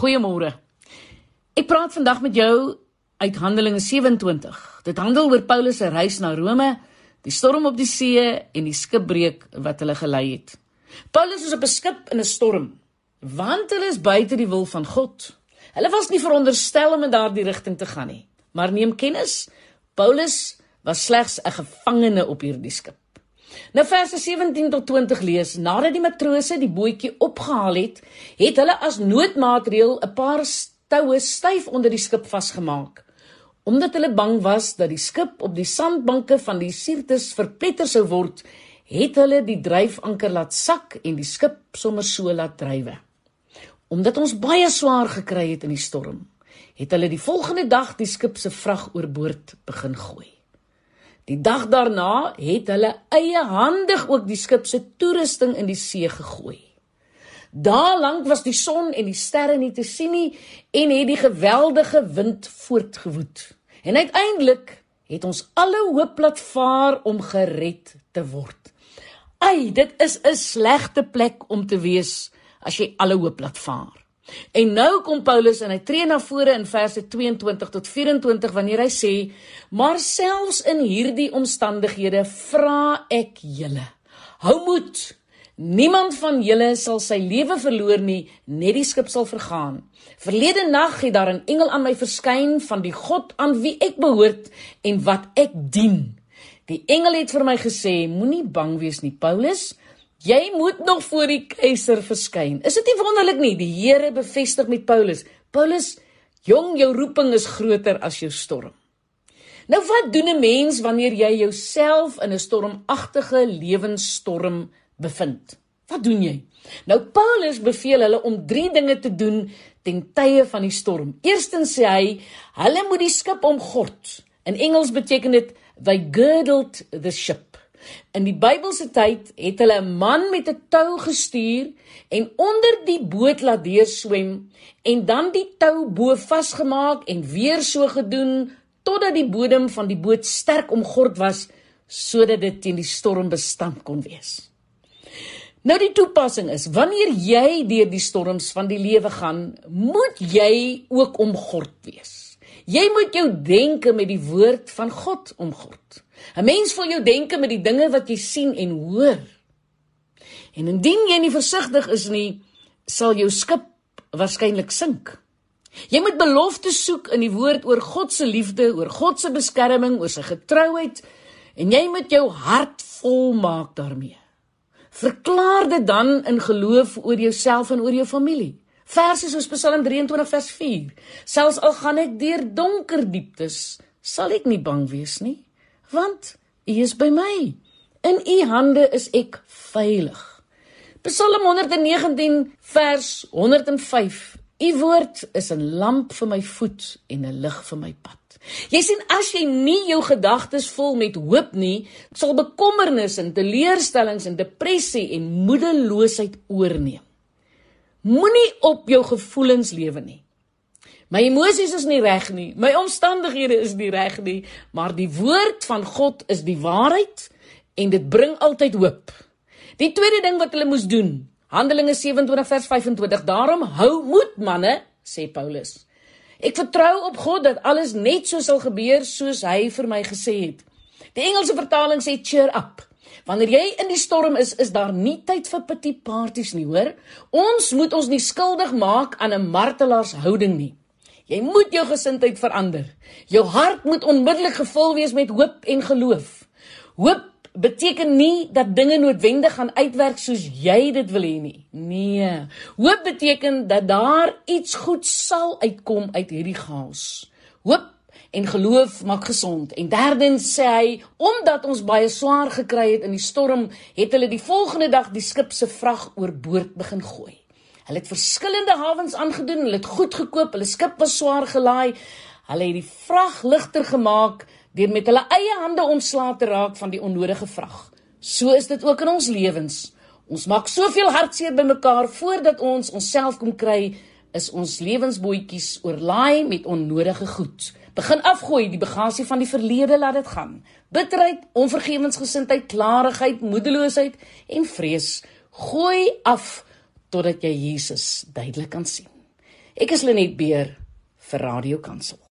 Goeiemôre. Ek praat vandag met jou uit Handelinge 27. Dit handel oor Paulus se reis na Rome, die storm op die see en die skipbreek wat hulle gelei het. Paulus is op 'n skip in 'n storm, want hulle is buite die wil van God. Hulle was nie veronderstel om in daardie rigting te gaan nie, maar neem kennis, Paulus was slegs 'n gevangene op hierdie skip. Nou verse 17 tot 20 lees: Nadat die matrose die bootjie opgehaal het, het hulle as noodmaatreël 'n paar toue styf onder die skip vasgemaak. Omdat hulle bang was dat die skip op die sandbanke van die Sirtis verpletter sou word, het hulle die dryfanker laat sak en die skip sommer so laat drywe. Omdat ons baie swaar gekry het in die storm, het hulle die volgende dag die skip se vrag oorboord begin gooi. Die dag daarna het hulle eie handig ook die skip se toerusting in die see gegooi. Daar lank was die son en die sterre nie te sien nie en het die geweldige wind voortgewoed. En uiteindelik het ons alle hoop laat vaar om gered te word. Ai, dit is 'n slegte plek om te wees as jy alle hoop laat vaar. En nou kom Paulus en hy tree na vore in verse 22 tot 24 wanneer hy sê: "Maar selfs in hierdie omstandighede vra ek julle, hou moed. Niemand van julle sal sy lewe verloor nie, net die skip sal vergaan. Verlede nag het daar 'n engel aan my verskyn van die God aan wie ek behoort en wat ek dien. Die engel het vir my gesê: Moenie bang wees nie, Paulus." Jy moet nog voor die keiser verskyn. Is dit nie wonderlik nie? Die Here bevestig met Paulus. Paulus, jong, jou roeping is groter as jou storm. Nou wat doen 'n mens wanneer jy jouself in 'n stormagtige lewensstorm bevind? Wat doen jy? Nou Paulus beveel hulle om 3 dinge te doen ten tye van die storm. Eerstens sê hy, hulle moet die skip omgord. In Engels beteken dit they girdled the ship. In die Bybelse tyd het hulle 'n man met 'n tou gestuur en onder die boot laat deurswem en dan die tou bo vasgemaak en weer so gedoen totdat die bodem van die boot sterk omgord was sodat dit teen die storm bestand kon wees. Nou die toepassing is wanneer jy deur die storms van die lewe gaan, moet jy ook omgord wees. Jy moet jou denke met die woord van God omgord. 'n Mens wil jou denke met die dinge wat jy sien en hoor. En indien jy nie versigtig is nie, sal jou skip waarskynlik sink. Jy moet beloftes soek in die woord oor God se liefde, oor God se beskerming, oor sy getrouheid en jy moet jou hart vol maak daarmee. Verklaar dit dan in geloof oor jouself en oor jou familie. Verse soos Psalm 23 vers 4. Selfs al gaan ek deur donker dieptes, sal ek nie bang wees nie want U is by my. In U hande is ek veilig. Psalm 119 vers 105. U woord is 'n lamp vir my voet en 'n lig vir my pad. Jy sien as jy nie jou gedagtes vul met hoop nie, sal bekommernis en teleurstellings en depressie en moedeloosheid oorneem. Moenie op jou gevoelens lewe nie. My emosies is nie reg nie. My omstandighede is nie reg nie, maar die woord van God is die waarheid en dit bring altyd hoop. Die tweede ding wat hulle moes doen, Handelinge 27 vers 25. Daarom hou moed manne, sê Paulus. Ek vertrou op God dat alles net so sal gebeur soos hy vir my gesê het. Die Engelse vertaling sê cheer up. Wanneer jy in die storm is, is daar nie tyd vir pity parties nie, hoor? Ons moet ons nie skuldig maak aan 'n martelaarshouding nie. Jy moet jou gesindheid verander. Jou hart moet onmiddellik gevul wees met hoop en geloof. Hoop beteken nie dat dinge noodwendig gaan uitwerk soos jy dit wil hê nie. Nee. Hoop beteken dat daar iets goed sal uitkom uit hierdie chaos. Hoop en geloof maak gesond. En derdens sê hy, omdat ons baie swaar gekry het in die storm, het hulle die volgende dag die skip se vrag oorboord begin gooi. Hulle het verskillende hawens aangedoen, hulle het goed gekoop, hulle skip was swaar gelaai. Hulle het die vrag ligter gemaak deur met hulle eie hande ontslae te raak van die onnodige vrag. So is dit ook in ons lewens. Ons maak soveel hartseer bymekaar voordat ons onsself kom kry, is ons lewensbootjies oorlaai met onnodige goed. Begin afgooi die bagasie van die verlede, laat dit gaan. Bitterheid, onvergewensgesindheid, klarigheid, moedeloosheid en vrees. Gooi af totdat jy Jesus duidelik kan sien. Ek is Lenet Beer vir Radio Kansel.